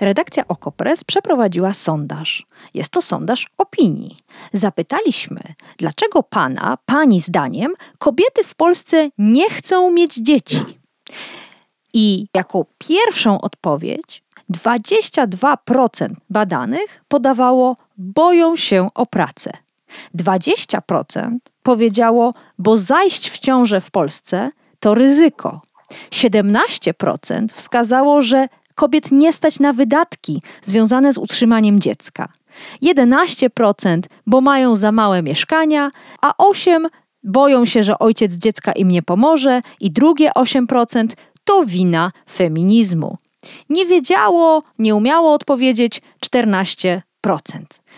Redakcja Okopres przeprowadziła sondaż. Jest to sondaż opinii. Zapytaliśmy, dlaczego pana, pani zdaniem, kobiety w Polsce nie chcą mieć dzieci. I jako pierwszą odpowiedź 22% badanych podawało boją się o pracę. 20% powiedziało, bo zajść w ciążę w Polsce to ryzyko. 17% wskazało, że kobiet nie stać na wydatki związane z utrzymaniem dziecka. 11% bo mają za małe mieszkania, a 8% boją się, że ojciec dziecka im nie pomoże, i drugie 8% to wina feminizmu. Nie wiedziało, nie umiało odpowiedzieć 14%.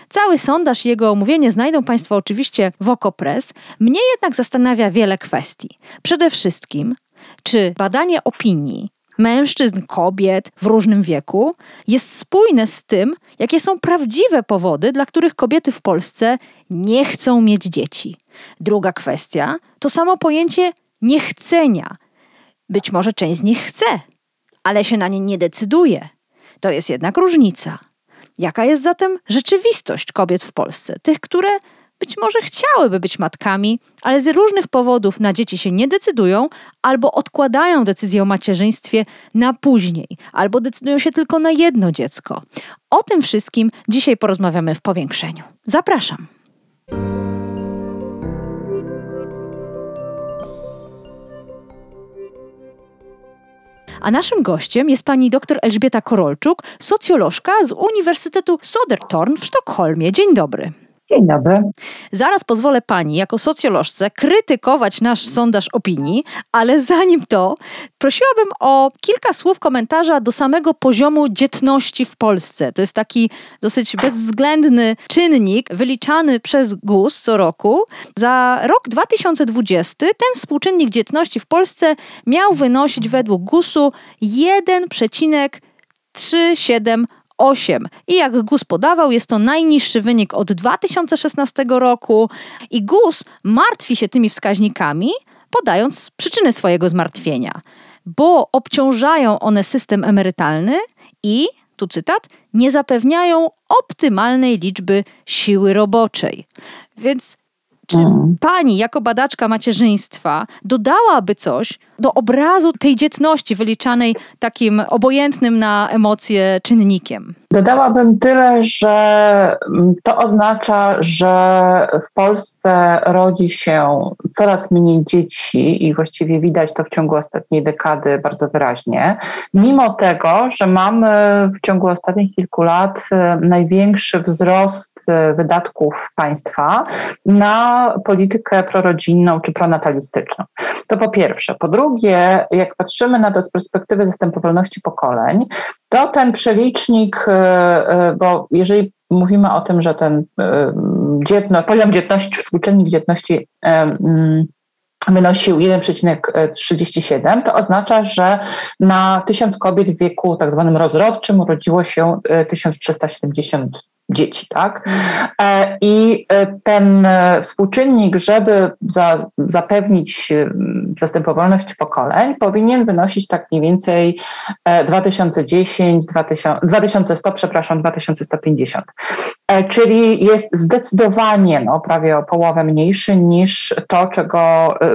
Cały sondaż i jego omówienie znajdą Państwo oczywiście w Okopres. Mnie jednak zastanawia wiele kwestii. Przede wszystkim, czy badanie opinii mężczyzn, kobiet w różnym wieku jest spójne z tym, jakie są prawdziwe powody, dla których kobiety w Polsce nie chcą mieć dzieci. Druga kwestia to samo pojęcie niechcenia. Być może część z nich chce, ale się na nie nie decyduje. To jest jednak różnica. Jaka jest zatem rzeczywistość kobiet w Polsce? Tych, które być może chciałyby być matkami, ale z różnych powodów na dzieci się nie decydują, albo odkładają decyzję o macierzyństwie na później, albo decydują się tylko na jedno dziecko. O tym wszystkim dzisiaj porozmawiamy w powiększeniu. Zapraszam. A naszym gościem jest pani dr Elżbieta Korolczuk, socjolożka z Uniwersytetu Sodertorn w Sztokholmie. Dzień dobry. Dzień dobry. Zaraz pozwolę pani, jako socjolożce, krytykować nasz sondaż opinii, ale zanim to, prosiłabym o kilka słów komentarza do samego poziomu dzietności w Polsce. To jest taki dosyć bezwzględny czynnik wyliczany przez GUS co roku. Za rok 2020 ten współczynnik dzietności w Polsce miał wynosić według GUS-u 1,37 8. I jak GUS podawał, jest to najniższy wynik od 2016 roku. I GUS martwi się tymi wskaźnikami, podając przyczyny swojego zmartwienia, bo obciążają one system emerytalny i, tu cytat, nie zapewniają optymalnej liczby siły roboczej. Więc czy mm. pani, jako badaczka macierzyństwa, dodałaby coś do obrazu tej dzietności wyliczanej takim obojętnym na emocje czynnikiem? Dodałabym tyle, że to oznacza, że w Polsce rodzi się coraz mniej dzieci i właściwie widać to w ciągu ostatniej dekady bardzo wyraźnie, mimo tego, że mamy w ciągu ostatnich kilku lat e, największy wzrost e, wydatków państwa na politykę prorodzinną czy pronatalistyczną. To po pierwsze. Po drugie, jak patrzymy na to z perspektywy zastępowalności pokoleń, to ten przelicznik, e, e, bo jeżeli mówimy o tym, że ten e, dzietno, poziom dzietności, współczynnik dzietności mm, wynosił 1,37, to oznacza, że na tysiąc kobiet w wieku tak zwanym rozrodczym urodziło się 1370 dzieci, tak? E, I e, ten e, współczynnik, żeby za, zapewnić zastępowalność pokoleń, powinien wynosić tak mniej więcej 2010, 2000, 2100, przepraszam, 2150. Czyli jest zdecydowanie, no, prawie o połowę mniejszy niż to, czego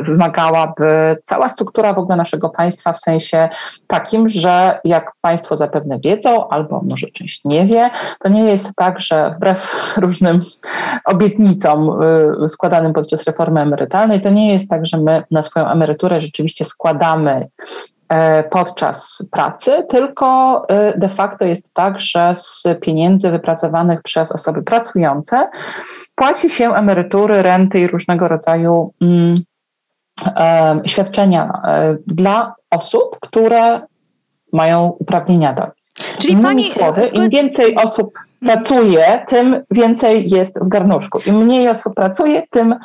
wymagałaby cała struktura w ogóle naszego państwa, w sensie takim, że jak Państwo zapewne wiedzą, albo może część nie wie, to nie jest tak, że wbrew różnym obietnicom y, składanym podczas reformy emerytalnej, to nie jest tak, że my na swoją emeryturę rzeczywiście składamy e, podczas pracy, tylko y, de facto jest tak, że z pieniędzy wypracowanych przez osoby pracujące płaci się emerytury, renty i różnego rodzaju mm, e, świadczenia e, dla osób, które mają uprawnienia do Czyli Innymi pani... Słowy, im więcej osób pracuje, tym więcej jest w garnuszku. Im mniej osób pracuje, tym,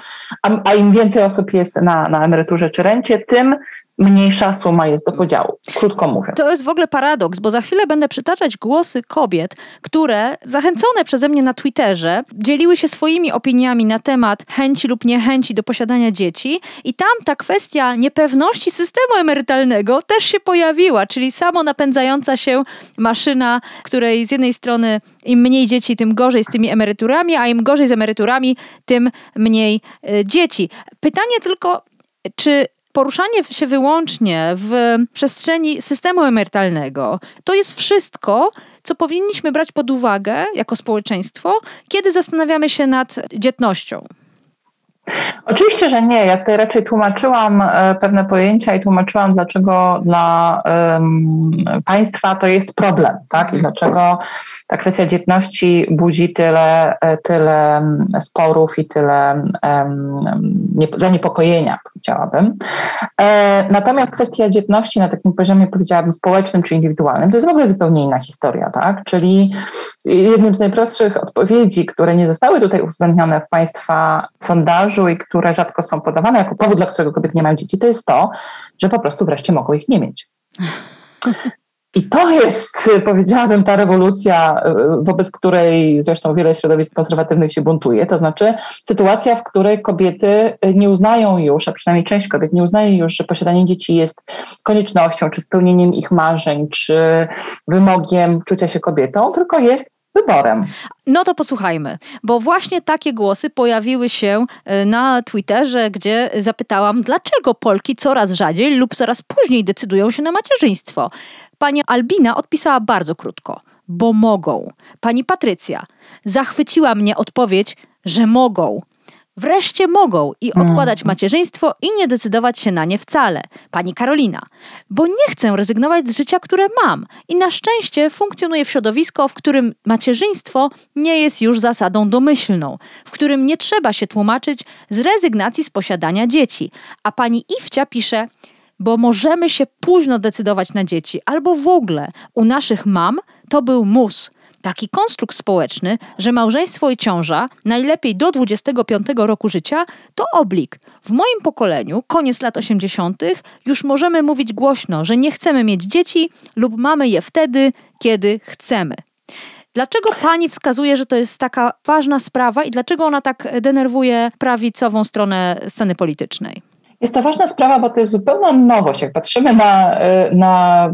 a, a im więcej osób jest na, na emeryturze czy rencie, tym mniejsza suma jest do podziału, krótko mówiąc. To jest w ogóle paradoks, bo za chwilę będę przytaczać głosy kobiet, które zachęcone przeze mnie na Twitterze dzieliły się swoimi opiniami na temat chęci lub niechęci do posiadania dzieci i tam ta kwestia niepewności systemu emerytalnego też się pojawiła, czyli samo napędzająca się maszyna, której z jednej strony im mniej dzieci, tym gorzej z tymi emeryturami, a im gorzej z emeryturami, tym mniej y, dzieci. Pytanie tylko, czy poruszanie się wyłącznie w przestrzeni systemu emerytalnego to jest wszystko, co powinniśmy brać pod uwagę jako społeczeństwo, kiedy zastanawiamy się nad dzietnością. Oczywiście, że nie. Ja tutaj raczej tłumaczyłam e, pewne pojęcia i tłumaczyłam, dlaczego dla um, państwa to jest problem, tak? I dlaczego ta kwestia dzietności budzi tyle, e, tyle sporów i tyle um, zaniepokojenia, powiedziałabym. E, natomiast kwestia dzietności na takim poziomie, powiedziałabym, społecznym czy indywidualnym, to jest w ogóle zupełnie inna historia, tak? Czyli jednym z najprostszych odpowiedzi, które nie zostały tutaj uwzględnione w państwa sondażu, i które rzadko są podawane jako powód, dla którego kobiety nie mają dzieci, to jest to, że po prostu wreszcie mogą ich nie mieć. I to jest, powiedziałabym, ta rewolucja, wobec której zresztą wiele środowisk konserwatywnych się buntuje. To znaczy sytuacja, w której kobiety nie uznają już, a przynajmniej część kobiet nie uznaje już, że posiadanie dzieci jest koniecznością, czy spełnieniem ich marzeń, czy wymogiem czucia się kobietą, tylko jest wyborem. No to posłuchajmy, bo właśnie takie głosy pojawiły się e, na Twitterze, gdzie zapytałam, dlaczego Polki coraz rzadziej lub coraz później decydują się na macierzyństwo. Pani Albina odpisała bardzo krótko, bo mogą. Pani Patrycja zachwyciła mnie odpowiedź, że mogą. Wreszcie mogą i mhm. odkładać macierzyństwo i nie decydować się na nie wcale. Pani Karolina, bo nie chcę rezygnować z życia, które mam i na szczęście funkcjonuje w środowisko, w którym macierzyństwo nie jest już zasadą domyślną, w którym nie trzeba się tłumaczyć z rezygnacji z posiadania dzieci. A pani Iwcia pisze, bo możemy się późno decydować na dzieci, albo w ogóle u naszych mam to był mus taki konstrukt społeczny, że małżeństwo i ciąża, najlepiej do 25 roku życia, to oblik. W moim pokoleniu, koniec lat 80., już możemy mówić głośno, że nie chcemy mieć dzieci lub mamy je wtedy, kiedy chcemy. Dlaczego pani wskazuje, że to jest taka ważna sprawa i dlaczego ona tak denerwuje prawicową stronę sceny politycznej? Jest to ważna sprawa, bo to jest zupełna nowość. Jak patrzymy na, e, na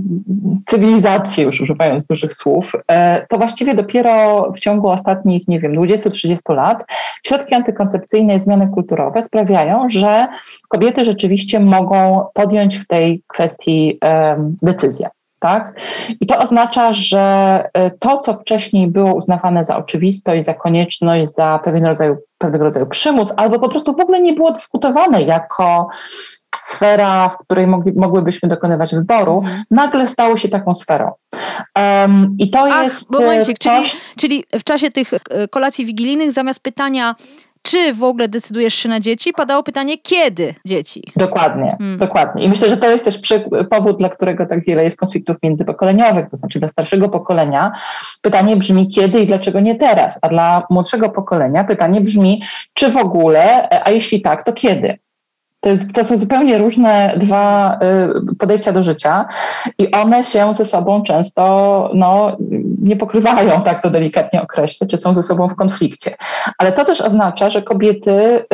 cywilizację, już używając dużych słów, e, to właściwie dopiero w ciągu ostatnich, nie wiem, 20-30 lat środki antykoncepcyjne i zmiany kulturowe sprawiają, że kobiety rzeczywiście mogą podjąć w tej kwestii decyzję. Tak? I to oznacza, że e, to, co wcześniej było uznawane za oczywistość, za konieczność, za pewien rodzaj, pewnego rodzaju przymus, albo po prostu w ogóle nie było dyskutowane jako sfera, w której mogli, mogłybyśmy dokonywać wyboru, mhm. nagle stało się taką sferą. Um, I to Ach, jest. Bo momencik, coś... czyli, czyli w czasie tych e, kolacji wigilijnych zamiast pytania, czy w ogóle decydujesz się na dzieci, padało pytanie, kiedy dzieci. Dokładnie, hmm. dokładnie. I myślę, że to jest też powód, dla którego tak wiele jest konfliktów międzypokoleniowych, to znaczy dla starszego pokolenia pytanie brzmi, kiedy i dlaczego nie teraz, a dla młodszego pokolenia pytanie brzmi, czy w ogóle, a jeśli tak, to kiedy? To, jest, to są zupełnie różne dwa y, podejścia do życia i one się ze sobą często no, nie pokrywają, tak to delikatnie określę, czy są ze sobą w konflikcie. Ale to też oznacza, że kobiety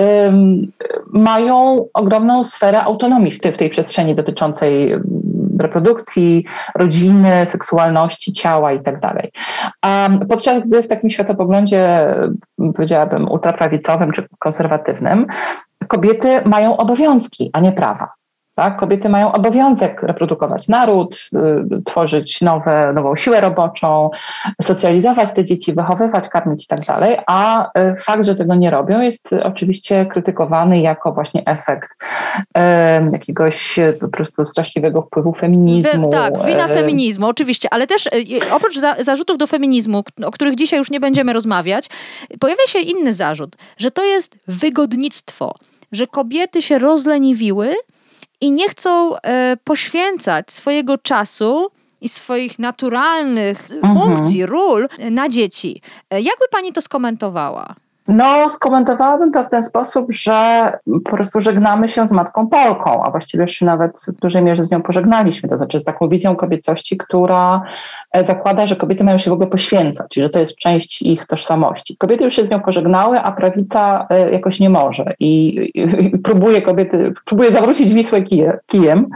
mają ogromną sferę autonomii w tej, w tej przestrzeni dotyczącej reprodukcji, rodziny, seksualności, ciała i tak dalej. Podczas gdy w takim światopoglądzie, powiedziałabym, ultraprawicowym czy konserwatywnym, kobiety mają obowiązki, a nie prawa. Tak? Kobiety mają obowiązek reprodukować naród, y, tworzyć nowe, nową siłę roboczą, socjalizować te dzieci, wychowywać, karmić i tak dalej, a y, fakt, że tego nie robią, jest oczywiście krytykowany jako właśnie efekt y, jakiegoś po prostu straszliwego wpływu feminizmu. tak, wina feminizmu, oczywiście, ale też oprócz za, zarzutów do feminizmu, o których dzisiaj już nie będziemy rozmawiać, pojawia się inny zarzut, że to jest wygodnictwo że kobiety się rozleniwiły i nie chcą e, poświęcać swojego czasu i swoich naturalnych mhm. funkcji, ról na dzieci. Jakby pani to skomentowała? No, skomentowałabym to w ten sposób, że po prostu żegnamy się z matką Polką, a właściwie już się nawet w dużej mierze z nią pożegnaliśmy, to znaczy z taką wizją kobiecości, która e, zakłada, że kobiety mają się w ogóle poświęcać, że to jest część ich tożsamości. Kobiety już się z nią pożegnały, a prawica e, jakoś nie może i, i, i próbuje kobiety, próbuje zawrócić Wisłę kije, kijem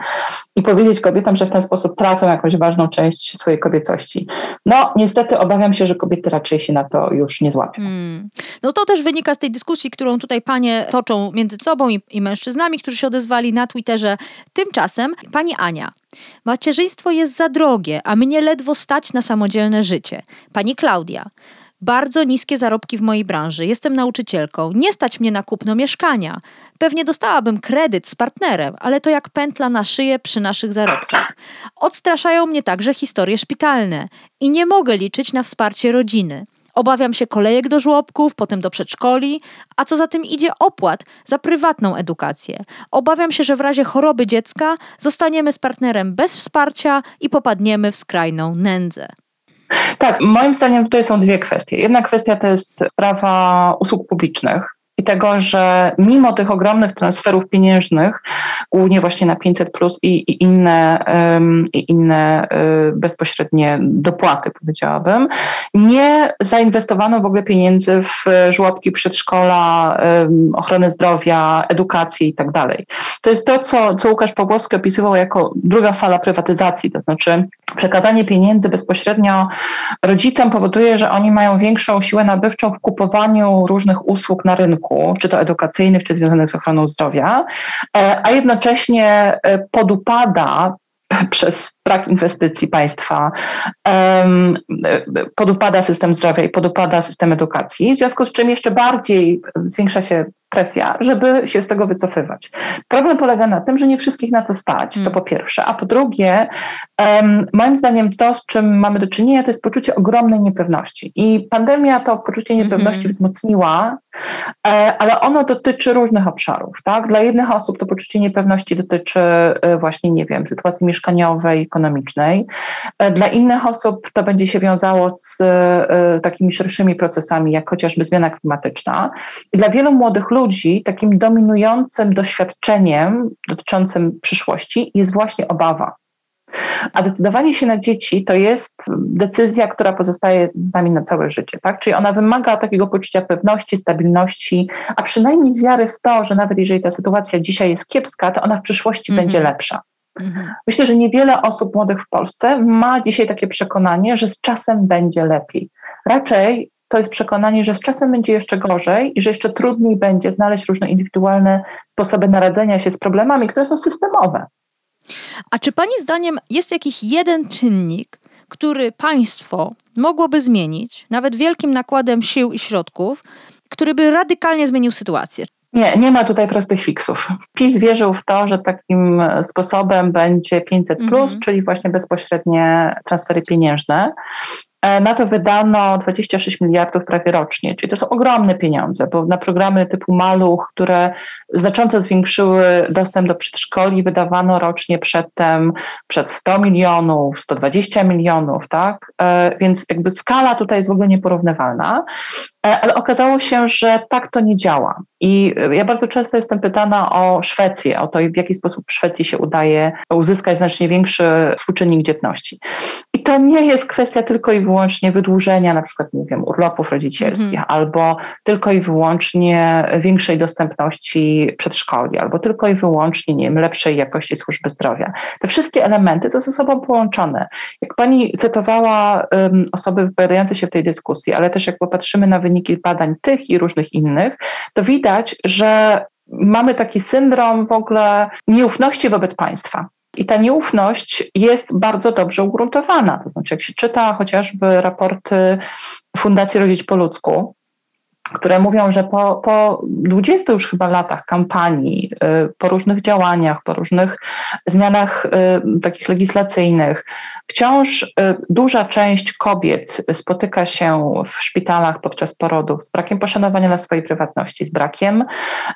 i powiedzieć kobietom, że w ten sposób tracą jakąś ważną część swojej kobiecości. No, niestety obawiam się, że kobiety raczej się na to już nie złapią. Hmm. No to też wynika z tej dyskusji, którą tutaj panie toczą między sobą i, i mężczyznami, którzy się odezwali na Twitterze. Tymczasem pani Ania. Macierzyństwo jest za drogie, a mnie ledwo stać na samodzielne życie. Pani Klaudia. Bardzo niskie zarobki w mojej branży. Jestem nauczycielką. Nie stać mnie na kupno mieszkania. Pewnie dostałabym kredyt z partnerem, ale to jak pętla na szyję przy naszych zarobkach. Odstraszają mnie także historie szpitalne i nie mogę liczyć na wsparcie rodziny. Obawiam się kolejek do żłobków, potem do przedszkoli, a co za tym idzie opłat za prywatną edukację. Obawiam się, że w razie choroby dziecka zostaniemy z partnerem bez wsparcia i popadniemy w skrajną nędzę. Tak, moim zdaniem tutaj są dwie kwestie. Jedna kwestia to jest sprawa usług publicznych i tego, że mimo tych ogromnych transferów pieniężnych, głównie właśnie na 500 plus i, i inne, um, i inne um, bezpośrednie dopłaty, powiedziałabym, nie zainwestowano w ogóle pieniędzy w żłobki, przedszkola, um, ochronę zdrowia, edukację i tak dalej. To jest to, co, co Łukasz Pawłowski opisywał jako druga fala prywatyzacji, to znaczy przekazanie pieniędzy bezpośrednio rodzicom powoduje, że oni mają większą siłę nabywczą w kupowaniu różnych usług na rynku, czy to edukacyjnych, czy związanych z ochroną zdrowia, e, a jednocześnie e, podupada przez brak inwestycji państwa, podupada system zdrowia i podupada system edukacji, w związku z czym jeszcze bardziej zwiększa się presja, żeby się z tego wycofywać. Problem polega na tym, że nie wszystkich na to stać, to hmm. po pierwsze, a po drugie, moim zdaniem to, z czym mamy do czynienia, to jest poczucie ogromnej niepewności. I pandemia to poczucie niepewności mm -hmm. wzmocniła, e, ale ono dotyczy różnych obszarów. Tak? Dla jednych osób to poczucie niepewności dotyczy e, właśnie, nie wiem, sytuacji mieszkaniowej, ekonomicznej. E, dla innych osób to będzie się wiązało z takimi szerszymi procesami, jak chociażby zmiana klimatyczna. I dla wielu młodych ludzi takim dominującym doświadczeniem dotyczącym przyszłości jest właśnie obawa. A decydowanie się na dzieci to jest decyzja, która pozostaje z nami na całe życie, tak? Czyli ona wymaga takiego poczucia pewności, stabilności, a przynajmniej wiary w to, że nawet jeżeli ta sytuacja dzisiaj jest kiepska, to ona w przyszłości mm -hmm. będzie lepsza. Mhm. Myślę, że niewiele osób młodych w Polsce ma dzisiaj takie przekonanie, że z czasem będzie lepiej. Raczej to jest przekonanie, że z czasem będzie jeszcze gorzej i że jeszcze trudniej będzie znaleźć różne indywidualne sposoby naradzenia się z problemami, które są systemowe. A czy Pani zdaniem jest jakiś jeden czynnik, który państwo mogłoby zmienić, nawet wielkim nakładem sił i środków, który by radykalnie zmienił sytuację? Nie, nie ma tutaj prostych fiksów. PiS wierzył w to, że takim sposobem będzie 500, plus, mhm. czyli właśnie bezpośrednie transfery pieniężne. E, na to wydano 26 miliardów prawie rocznie, czyli to są ogromne pieniądze, bo na programy typu Maluch, które znacząco zwiększyły dostęp do przedszkoli, wydawano rocznie przedtem przed 100 milionów, 120 milionów, tak? E, więc jakby skala tutaj jest w ogóle nieporównywalna. E, ale okazało się, że tak to nie działa. I ja bardzo często jestem pytana o Szwecję, o to, w jaki sposób w Szwecji się udaje uzyskać znacznie większy współczynnik dzietności. To nie jest kwestia tylko i wyłącznie wydłużenia na przykład, nie wiem, urlopów rodzicielskich, -hmm. albo tylko i wyłącznie większej dostępności przedszkoli, albo tylko i wyłącznie, nie wiem, lepszej jakości służby zdrowia. Te wszystkie elementy są ze sobą połączone. Jak pani cytowała um, osoby wypowiadające się w tej dyskusji, ale też jak popatrzymy na wyniki badań tych i różnych innych, to widać, że mamy taki syndrom w ogóle nieufności wobec państwa. I ta nieufność jest bardzo dobrze ugruntowana. To znaczy, jak się czyta chociażby raporty Fundacji Rodzić po ludzku, które mówią, że po, po 20 już chyba latach kampanii, y, po różnych działaniach, po różnych zmianach y, takich legislacyjnych, Wciąż y, duża część kobiet spotyka się w szpitalach podczas porodów z brakiem poszanowania na swojej prywatności, z brakiem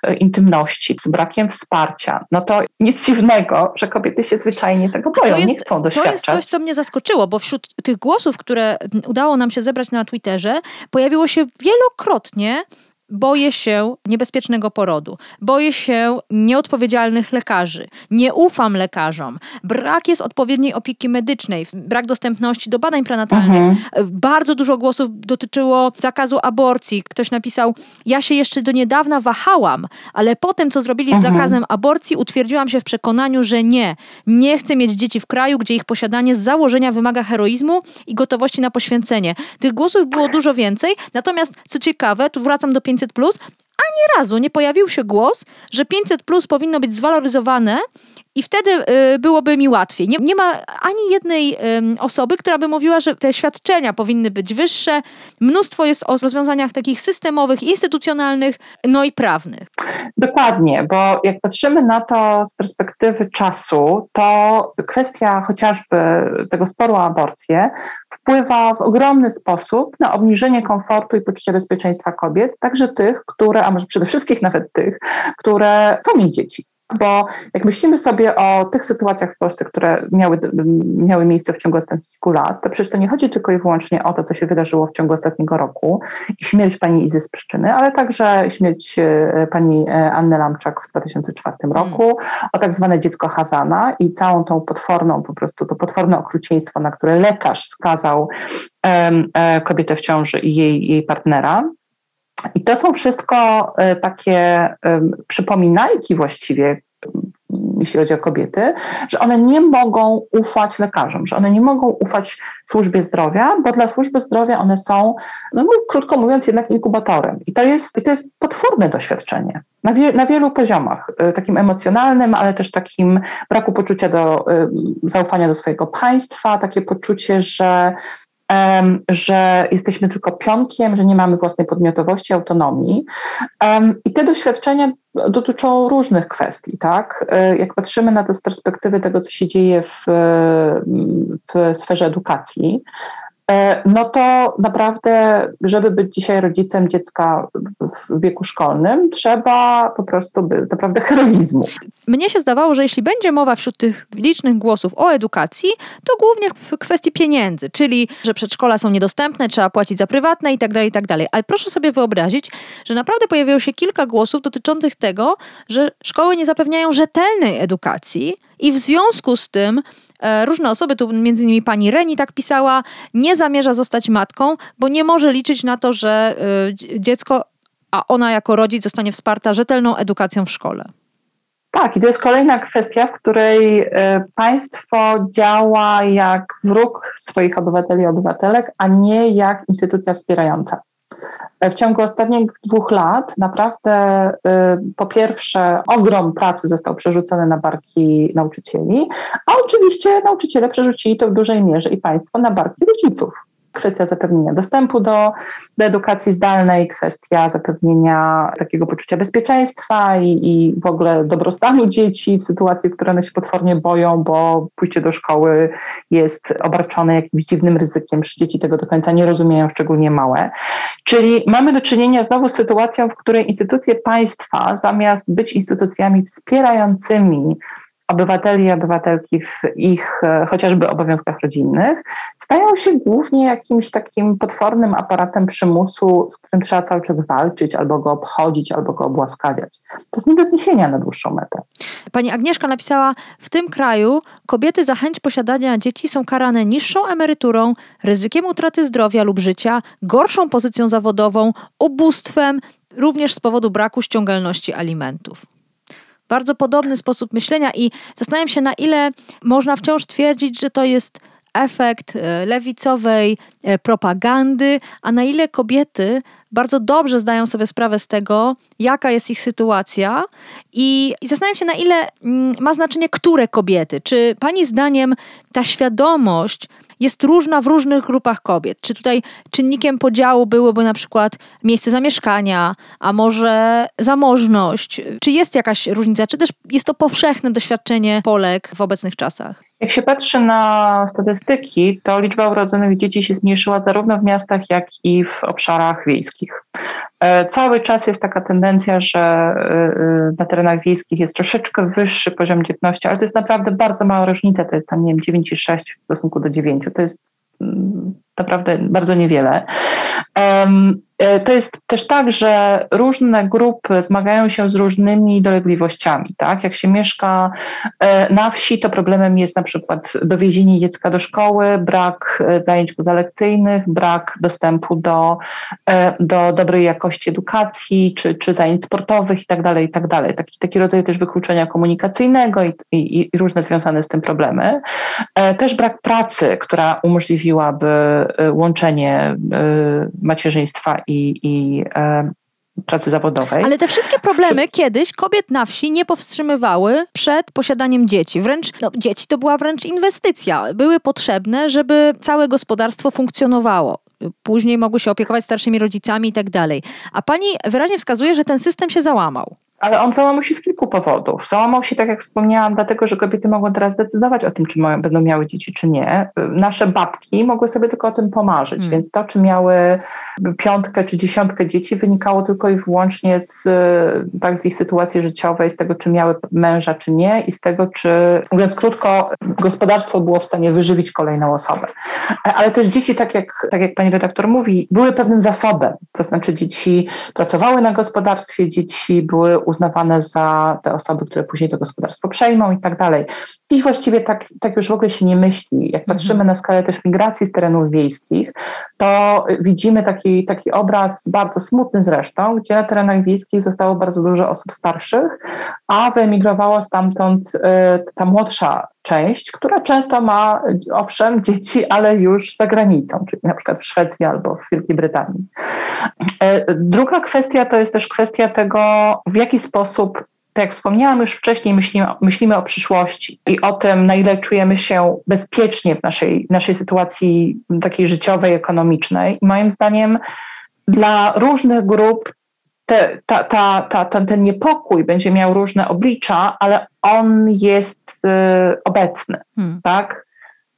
y, intymności, z brakiem wsparcia. No to nic dziwnego, że kobiety się zwyczajnie tego boją, jest, nie chcą doświadczać. To jest coś, co mnie zaskoczyło, bo wśród tych głosów, które udało nam się zebrać na Twitterze, pojawiło się wielokrotnie boję się niebezpiecznego porodu, boję się nieodpowiedzialnych lekarzy, nie ufam lekarzom, brak jest odpowiedniej opieki medycznej, brak dostępności do badań prenatalnych. Mhm. Bardzo dużo głosów dotyczyło zakazu aborcji. Ktoś napisał: Ja się jeszcze do niedawna wahałam, ale potem, co zrobili z mhm. zakazem aborcji, utwierdziłam się w przekonaniu, że nie. Nie chcę mieć dzieci w kraju, gdzie ich posiadanie z założenia wymaga heroizmu i gotowości na poświęcenie. Tych głosów było dużo więcej, natomiast co ciekawe, tu wracam do 5 500, ani razu nie pojawił się głos, że 500 plus powinno być zwaloryzowane i wtedy y, byłoby mi łatwiej. Nie, nie ma ani jednej osoby, która by mówiła, że te świadczenia powinny być wyższe. Mnóstwo jest o rozwiązaniach takich systemowych, instytucjonalnych, no i prawnych. Dokładnie, bo jak patrzymy na to z perspektywy czasu, to kwestia chociażby tego sporu o aborcję wpływa w ogromny sposób na obniżenie komfortu i poczucia bezpieczeństwa kobiet, także tych, które, a może przede wszystkim nawet tych, które chcą mieć dzieci. Bo jak myślimy sobie o tych sytuacjach w Polsce, które miały, miały miejsce w ciągu ostatnich kilku lat, to przecież to nie chodzi tylko i wyłącznie o to, co się wydarzyło w ciągu ostatniego roku i śmierć pani Izy z Pszczyny, ale także śmierć e, pani e, Anny Lamczak w 2004 hmm. roku, mm. o tak zwane dziecko Hazana i całą tą potworną, po prostu to potworne okrucieństwo, na które lekarz skazał um, kobietę w ciąży i jej, jej partnera. I to są wszystko e, takie przypominajki właściwie, jeśli chodzi o kobiety, że one nie mogą ufać lekarzom, że one nie mogą ufać służbie zdrowia, bo dla służby zdrowia one są, no, krótko mówiąc, jednak inkubatorem. I to jest, i to jest potworne doświadczenie na, wie, na wielu poziomach, e, takim emocjonalnym, ale też takim braku poczucia do, zaufania do swojego państwa, takie poczucie, że że jesteśmy tylko pionkiem, że nie mamy własnej podmiotowości, autonomii. I te doświadczenia dotyczą różnych kwestii, tak? E, jak patrzymy na to z perspektywy tego, co się dzieje w, w sferze edukacji, no to naprawdę, żeby być dzisiaj rodzicem dziecka w wieku szkolnym, trzeba po prostu by, naprawdę heroizmu. Mnie się zdawało, że jeśli będzie mowa wśród tych licznych głosów o edukacji, to głównie w kwestii pieniędzy, czyli że przedszkola są niedostępne, trzeba płacić za prywatne itd., tak itd. Tak Ale proszę sobie wyobrazić, że naprawdę pojawiło się kilka głosów dotyczących tego, że szkoły nie zapewniają rzetelnej edukacji i w związku z tym E, różne osoby, tu między innymi pani Reni tak pisała, nie zamierza zostać matką, bo nie może liczyć na to, że e, dziecko, a ona jako rodzic zostanie wsparta rzetelną edukacją w szkole. Tak, i to jest kolejna kwestia, w której e, państwo działa jak wróg swoich obywateli i obywatelek, a nie jak instytucja wspierająca. W ciągu ostatnich dwóch lat naprawdę y, po pierwsze ogrom pracy został przerzucony na barki nauczycieli, a oczywiście nauczyciele przerzucili to w dużej mierze i państwo na barki rodziców kwestia zapewnienia dostępu do, do edukacji zdalnej, kwestia zapewnienia takiego poczucia bezpieczeństwa i, i w ogóle dobrostanu dzieci w sytuacji, w której one się potwornie boją, bo pójście do szkoły jest obarczone jakimś dziwnym ryzykiem, że dzieci tego do końca nie rozumieją, szczególnie małe. Czyli mamy do czynienia znowu z sytuacją, w której instytucje państwa, zamiast być instytucjami wspierającymi obywateli i obywatelki w ich e, chociażby obowiązkach rodzinnych, stają się głównie jakimś takim potwornym aparatem przymusu, z którym trzeba cały czas walczyć, albo go obchodzić, albo go obłaskawiać. To jest nie do zniesienia na dłuższą metę. Pani Agnieszka napisała, w tym kraju kobiety za chęć posiadania dzieci są karane niższą emeryturą, ryzykiem utraty zdrowia lub życia, gorszą pozycją zawodową, ubóstwem, również z powodu braku ściągalności alimentów bardzo podobny sposób myślenia i zastanawiam się, na ile można wciąż twierdzić, że to jest efekt e, lewicowej e, propagandy, a na ile kobiety bardzo dobrze zdają sobie sprawę z tego, jaka jest ich sytuacja i, i zastanawiam się, na ile mm, ma znaczenie, które kobiety. Czy pani zdaniem ta świadomość jest różna w różnych grupach kobiet. Czy tutaj czynnikiem podziału byłoby na przykład miejsce zamieszkania, a może zamożność? Czy jest jakaś różnica, czy też jest to powszechne doświadczenie Polek w obecnych czasach? Jak się patrzy na statystyki, to liczba urodzonych dzieci się zmniejszyła zarówno w miastach, jak i w obszarach wiejskich. E, cały czas jest taka tendencja, że e, e, na terenach wiejskich jest troszeczkę wyższy poziom dzietności, ale to jest naprawdę bardzo mała różnica, to jest tam, nie wiem, 9,6 w stosunku do 9. To jest mm, naprawdę bardzo niewiele. To jest też tak, że różne grupy zmagają się z różnymi dolegliwościami. Tak? Jak się mieszka e, na wsi, to problemem jest na przykład dowiezienie dziecka do szkoły, brak e, zajęć pozalekcyjnych, brak dostępu do, do dobrej jakości edukacji czy, czy zajęć sportowych itd. Tak itd. Tak taki, taki rodzaj też wykluczenia komunikacyjnego i, i, i różne związane z tym problemy. Też brak pracy, która umożliwiłaby łączenie macierzyństwa i, i e, pracy zawodowej. Ale te wszystkie problemy kiedyś kobiet na wsi nie powstrzymywały przed posiadaniem dzieci. Wręcz no, dzieci to była wręcz inwestycja. Były potrzebne, żeby całe gospodarstwo funkcjonowało. Później mogły się opiekować starszymi rodzicami i tak dalej. A pani wyraźnie wskazuje, że ten system się załamał. Ale on załamał się z kilku powodów. Załamał się, tak jak wspomniałam, dlatego, że kobiety mogą teraz decydować o tym, czy mają, będą miały dzieci, czy nie. Nasze babki mogły sobie tylko o tym pomarzyć, hmm. więc to, czy miały piątkę czy dziesiątkę dzieci, wynikało tylko i wyłącznie z, tak, z ich sytuacji życiowej, z tego, czy miały męża, czy nie i z tego, czy, mówiąc krótko, gospodarstwo było w stanie wyżywić kolejną osobę. Ale też dzieci, tak jak, tak jak pani redaktor mówi, były pewnym zasobem. To znaczy dzieci pracowały na gospodarstwie, dzieci były uznawane za te osoby, które później to gospodarstwo przejmą i tak dalej. Dziś właściwie tak, tak już w ogóle się nie myśli. Jak mhm. patrzymy na skalę też migracji z terenów wiejskich, to widzimy taki, taki obraz bardzo smutny zresztą, gdzie na terenach wiejskich zostało bardzo dużo osób starszych, a wyemigrowała stamtąd y, ta młodsza część, która często ma, owszem, dzieci, ale już za granicą, czyli na przykład w Szwecji albo w Wielkiej Brytanii. E, druga kwestia to jest też kwestia tego, w jaki sposób tak jak wspomniałam już wcześniej, myślimy, myślimy o przyszłości i o tym, na ile czujemy się bezpiecznie w naszej, naszej sytuacji takiej życiowej, ekonomicznej. I moim zdaniem dla różnych grup te, ta, ta, ta, ten niepokój będzie miał różne oblicza, ale on jest y, obecny, hmm. tak?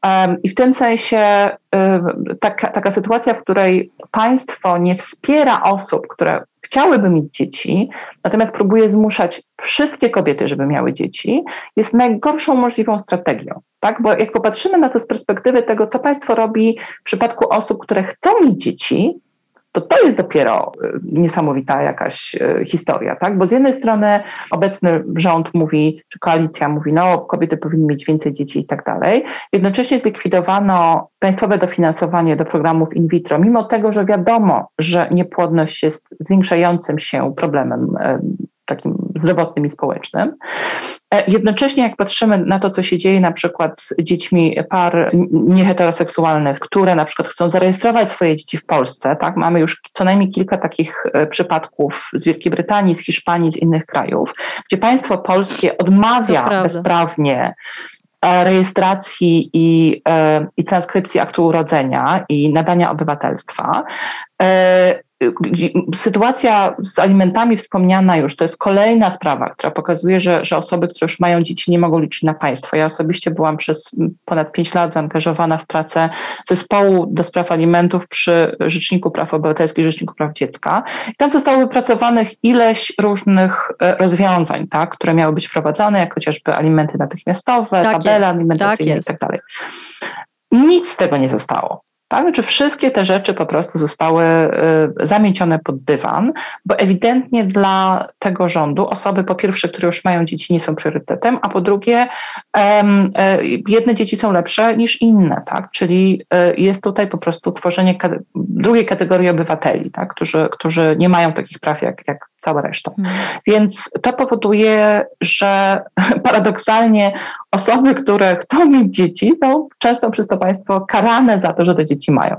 Um, I w tym sensie y, taka, taka sytuacja, w której państwo nie wspiera osób, które chciałyby mieć dzieci, natomiast próbuje zmuszać wszystkie kobiety, żeby miały dzieci, jest najgorszą możliwą strategią. Tak? Bo jak popatrzymy na to z perspektywy tego, co państwo robi w przypadku osób, które chcą mieć dzieci, to to jest dopiero y, niesamowita jakaś y, historia, tak? Bo z jednej strony obecny rząd mówi, czy koalicja mówi, no kobiety powinny mieć więcej dzieci i tak dalej. Jednocześnie zlikwidowano państwowe dofinansowanie do programów in vitro, mimo tego, że wiadomo, że niepłodność jest zwiększającym się problemem takim zdrowotnym i społecznym. E, jednocześnie, jak patrzymy na to, co się dzieje na przykład z dziećmi par nieheteroseksualnych, które na przykład chcą zarejestrować swoje dzieci w Polsce, tak, mamy już co najmniej kilka takich e, przypadków z Wielkiej Brytanii, z Hiszpanii, z innych krajów, gdzie państwo polskie odmawia bezprawnie e, rejestracji i, i transkrypcji aktu urodzenia i nadania obywatelstwa. Sytuacja z alimentami wspomniana już, to jest kolejna sprawa, która pokazuje, że, że osoby, które już mają dzieci, nie mogą liczyć na państwo. Ja osobiście byłam przez ponad pięć lat zaangażowana w pracę zespołu do spraw alimentów przy Rzeczniku Praw Obywatelskich, Rzeczniku Praw Dziecka. I tam zostało wypracowanych ileś różnych e, rozwiązań, tak, które miały być wprowadzane, jak chociażby alimenty natychmiastowe, tak tabele alimentacyjne tak i tak dalej. Nic z tego nie zostało. Tak? Znaczy wszystkie te rzeczy po prostu zostały y, zamiecione pod dywan, bo ewidentnie dla tego rządu osoby po pierwsze, które już mają dzieci nie są priorytetem, a po drugie um, jedne dzieci są lepsze niż inne, tak? czyli y, jest tutaj po prostu tworzenie drugiej kategorii obywateli, tak? którzy, którzy nie mają takich praw jak, jak cała reszta. Hmm. Więc to powoduje, że paradoksalnie osoby, które chcą mieć dzieci, są często przez to państwo karane za to, że te dzieci mają.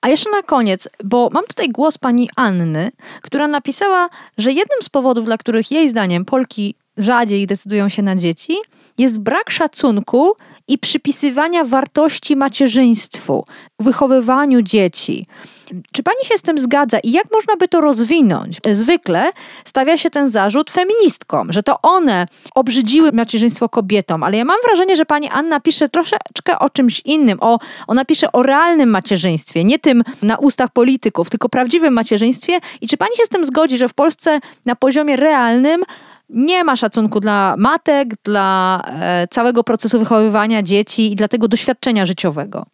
A jeszcze na koniec, bo mam tutaj głos pani Anny, która napisała, że jednym z powodów, dla których jej zdaniem Polki rzadziej decydują się na dzieci, jest brak szacunku i przypisywania wartości macierzyństwu, wychowywaniu dzieci. Czy pani się z tym zgadza i jak można by to rozwinąć? Zwykle stawia się ten zarzut feministkom, że to one obrzydziły macierzyństwo kobietom, ale ja mam wrażenie, że pani Anna pisze troszeczkę o czymś innym. O, ona pisze o realnym macierzyństwie, nie tym na ustach polityków, tylko prawdziwym macierzyństwie. I czy pani się z tym zgodzi, że w Polsce na poziomie realnym nie ma szacunku dla matek, dla e, całego procesu wychowywania dzieci i dla tego doświadczenia życiowego?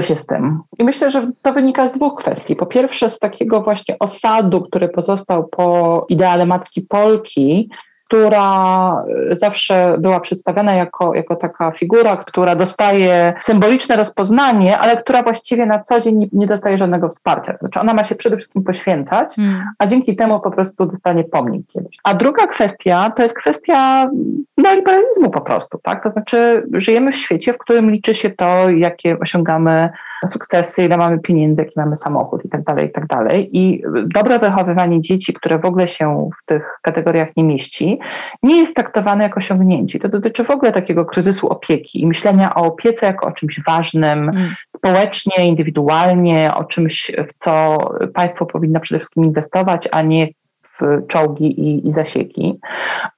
się z tym. I myślę, że to wynika z dwóch kwestii. Po pierwsze, z takiego właśnie osadu, który pozostał po ideale matki Polki, która e, zawsze była przedstawiana jako, jako taka figura, która dostaje symboliczne rozpoznanie, ale która właściwie na co dzień nie, nie dostaje żadnego wsparcia. Znaczy ona ma się przede wszystkim poświęcać, hmm. a dzięki temu po prostu dostanie pomnik kiedyś. A druga kwestia to jest kwestia neoliberalizmu po prostu, tak? To znaczy żyjemy w świecie, w którym liczy się to, jakie osiągamy sukcesy, ile mamy pieniędzy, jaki mamy samochód i tak dalej, i tak dalej. I dobre wychowywanie dzieci, które w ogóle się w tych kategoriach nie mieści, nie jest traktowane jako osiągnięcie. To dotyczy w ogóle takiego kryzysu opieki i myślenia o opiece jako o czymś ważnym, mm. społecznie, indywidualnie, o czymś, w co państwo powinno przede wszystkim inwestować, a nie w czołgi i, i, zasieki.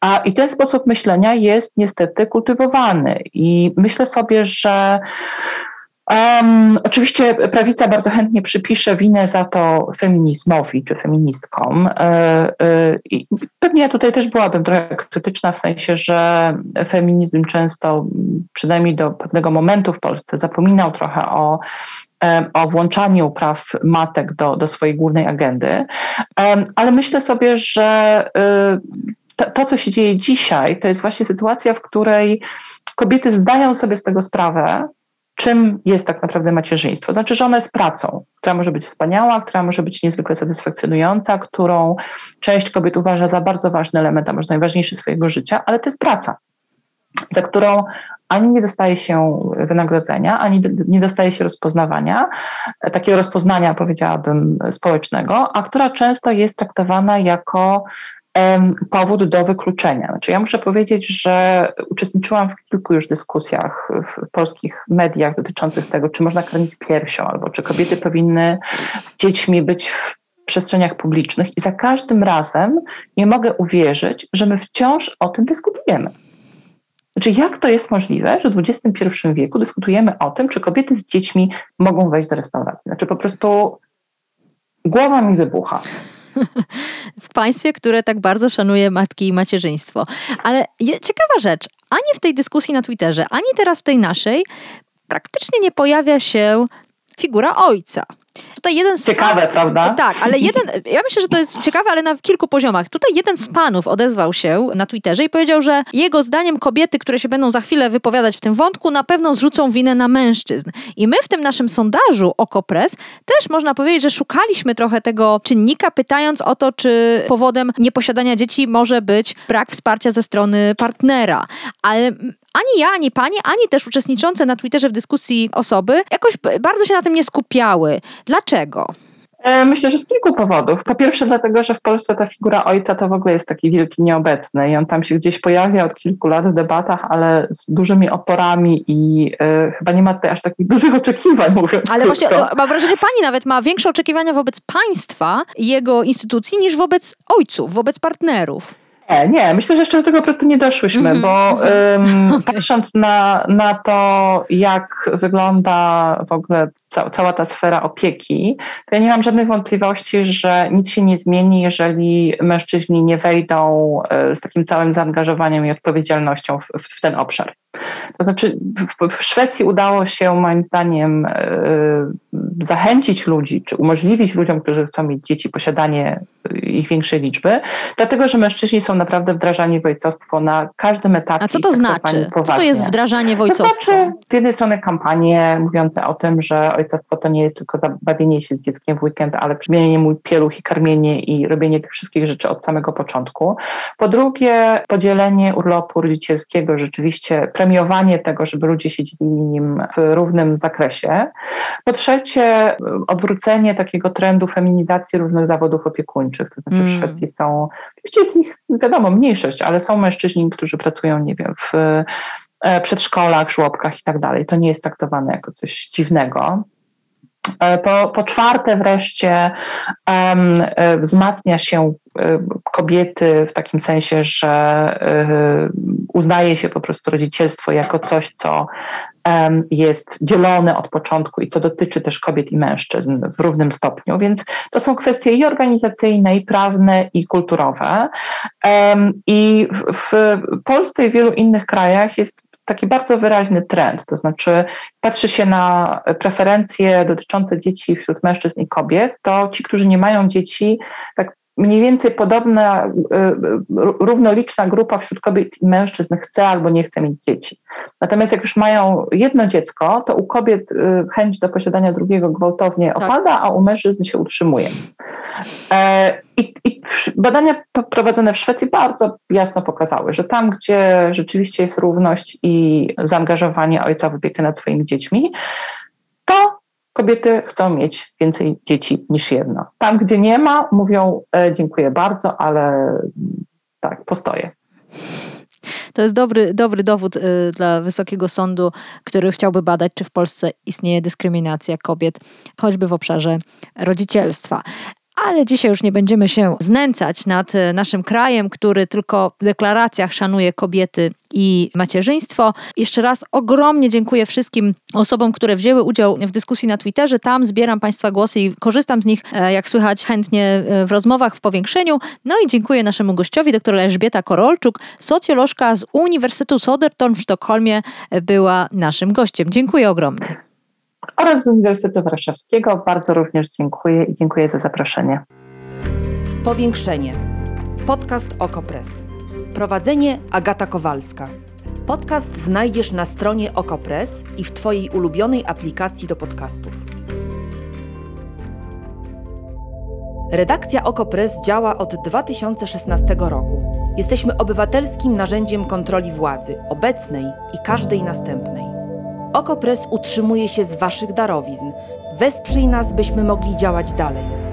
A i ten sposób myślenia jest niestety kultywowany. I myślę sobie, że Um, oczywiście prawica bardzo chętnie przypisze winę za to feminizmowi czy feministkom. E, I pewnie ja tutaj też byłabym trochę krytyczna w sensie, że feminizm często, przynajmniej do pewnego momentu w Polsce, zapominał trochę o o włączaniu praw matek do, do swojej głównej agendy. Ale myślę sobie, że to, to, co się dzieje dzisiaj, to jest właśnie sytuacja, w której kobiety zdają sobie z tego sprawę, czym jest tak naprawdę macierzyństwo. Znaczy, że ona jest pracą, która może być wspaniała, która może być niezwykle satysfakcjonująca, którą część kobiet uważa za bardzo ważny element, a może najważniejszy swojego życia, ale to jest praca, za którą ani nie dostaje się wynagrodzenia, ani nie dostaje się rozpoznawania, takiego rozpoznania, powiedziałabym, społecznego, a która często jest traktowana jako powód do wykluczenia. Znaczy ja muszę powiedzieć, że uczestniczyłam w kilku już dyskusjach w polskich mediach dotyczących tego, czy można karmić piersią, albo czy kobiety powinny z dziećmi być w przestrzeniach publicznych i za każdym razem nie mogę uwierzyć, że my wciąż o tym dyskutujemy. Znaczy, jak to jest możliwe, że w XXI wieku dyskutujemy o tym, czy kobiety z dziećmi mogą wejść do restauracji? Znaczy, po prostu głowa mi wybucha w państwie, które tak bardzo szanuje matki i macierzyństwo. Ale ciekawa rzecz, ani w tej dyskusji na Twitterze, ani teraz w tej naszej, praktycznie nie pojawia się figura ojca. Tutaj jeden z Ciekawe, prawda? Tak, ale jeden, ja myślę, że to jest ciekawe, ale na kilku poziomach. Tutaj jeden z panów odezwał się na Twitterze i powiedział, że jego zdaniem kobiety, które się będą za chwilę wypowiadać w tym wątku, na pewno zrzucą winę na mężczyzn. I my w tym naszym sondażu Okopres też można powiedzieć, że szukaliśmy trochę tego czynnika, pytając o to, czy powodem nieposiadania dzieci może być brak wsparcia ze strony partnera. Ale ani ja, ani pani, ani też uczestniczące na Twitterze w dyskusji osoby jakoś bardzo się na tym nie skupiały. Dlaczego? E, myślę, że z kilku powodów. Po pierwsze, dlatego, że w Polsce ta figura ojca to w ogóle jest taki wielki nieobecny i on tam się gdzieś pojawia od kilku lat w debatach, ale z dużymi oporami i y, chyba nie ma tutaj aż takich dużych oczekiwań. Mówię ale właśnie mam wrażenie, że pani nawet ma większe oczekiwania wobec państwa i jego instytucji niż wobec ojców, wobec partnerów. Nie, nie, myślę, że jeszcze do tego po prostu nie doszłyśmy, mm -hmm. bo um, patrząc na, na to, jak wygląda w ogóle ca cała ta sfera opieki, to ja nie mam żadnych wątpliwości, że nic się nie zmieni, jeżeli mężczyźni nie wejdą e, z takim całym zaangażowaniem i odpowiedzialnością w, w ten obszar. To znaczy, w, w, Szwecji udało się, moim zdaniem, yy, zachęcić ludzi, czy umożliwić ludziom, którzy chcą mieć dzieci, posiadanie ich większej liczby, dlatego że mężczyźni są naprawdę wdrażani w ojcostwo na każdym etapie. A co to znaczy? Co to jest wdrażanie w ojcostwo? To znaczy, z jednej strony kampanie mówiące o tym, że ojcostwo to nie jest tylko zabawienie się z dzieckiem w weekend, ale przymienienie mu pieluch i karmienie i robienie tych wszystkich rzeczy od samego początku. Po drugie, podzielenie urlopu rodzicielskiego, rzeczywiście premiowanie tego, żeby ludzie siedzieli nim w równym zakresie. Po trzecie, odwrócenie takiego trendu feminizacji różnych zawodów opiekuńczych. To znaczy mm. w Szwecji są, oczywiście jest ich wiadomo mniejszość, ale są mężczyźni, którzy pracują, nie wiem, w e, przedszkolach, żłobkach i tak dalej. To nie jest traktowane jako coś dziwnego. Po, po czwarte wreszcie um, wzmacnia się kobiety w takim sensie, że uznaje się po prostu rodzicielstwo jako coś, co jest dzielone od początku i co dotyczy też kobiet i mężczyzn w równym stopniu. Więc to są kwestie i organizacyjne, i prawne, i kulturowe. I w Polsce i w wielu innych krajach jest taki bardzo wyraźny trend, to znaczy patrzy się na preferencje dotyczące dzieci wśród mężczyzn i kobiet, to ci, którzy nie mają dzieci, tak mniej więcej podobna, y, y, równoliczna grupa wśród kobiet i mężczyzn chce albo nie chce mieć dzieci. Natomiast jak już mają jedno dziecko, to u kobiet y, chęć do posiadania drugiego gwałtownie tak. opada, a u mężczyzn się utrzymuje. E, I, I, badania prowadzone w Szwecji bardzo jasno pokazały, że tam, gdzie rzeczywiście jest równość i zaangażowanie ojca w opiekę nad swoimi dziećmi, to kobiety chcą mieć więcej dzieci niż jedno. Tam, gdzie nie ma, mówią e, dziękuję bardzo, ale tak, postoję. To jest dobry, dobry dowód y, dla Wysokiego Sądu, który chciałby badać, czy w Polsce istnieje dyskryminacja kobiet, choćby w obszarze rodzicielstwa. Ale dzisiaj już nie będziemy się znęcać nad e, naszym krajem, który tylko w deklaracjach szanuje kobiety i macierzyństwo. Jeszcze raz ogromnie dziękuję wszystkim osobom, które wzięły udział w dyskusji na Twitterze. Tam zbieram Państwa głosy i korzystam z nich, e, jak słychać, chętnie e, w rozmowach w powiększeniu. No i dziękuję naszemu gościowi, dr Elżbieta Korolczuk, socjolożka z Uniwersytetu Soderton w Sztokholmie, była naszym gościem. Dziękuję ogromnie oraz z Uniwersytetu Warszawskiego. Bardzo również dziękuję i dziękuję za zaproszenie. Powiększenie. Podcast Okopres. Prowadzenie Agata Kowalska. Podcast znajdziesz na stronie Okopres i w Twojej ulubionej aplikacji do podcastów. Redakcja Okopres działa od 2016 roku. Jesteśmy obywatelskim narzędziem kontroli władzy, obecnej i każdej następnej. Okopres utrzymuje się z Waszych darowizn. Wesprzyj nas, byśmy mogli działać dalej.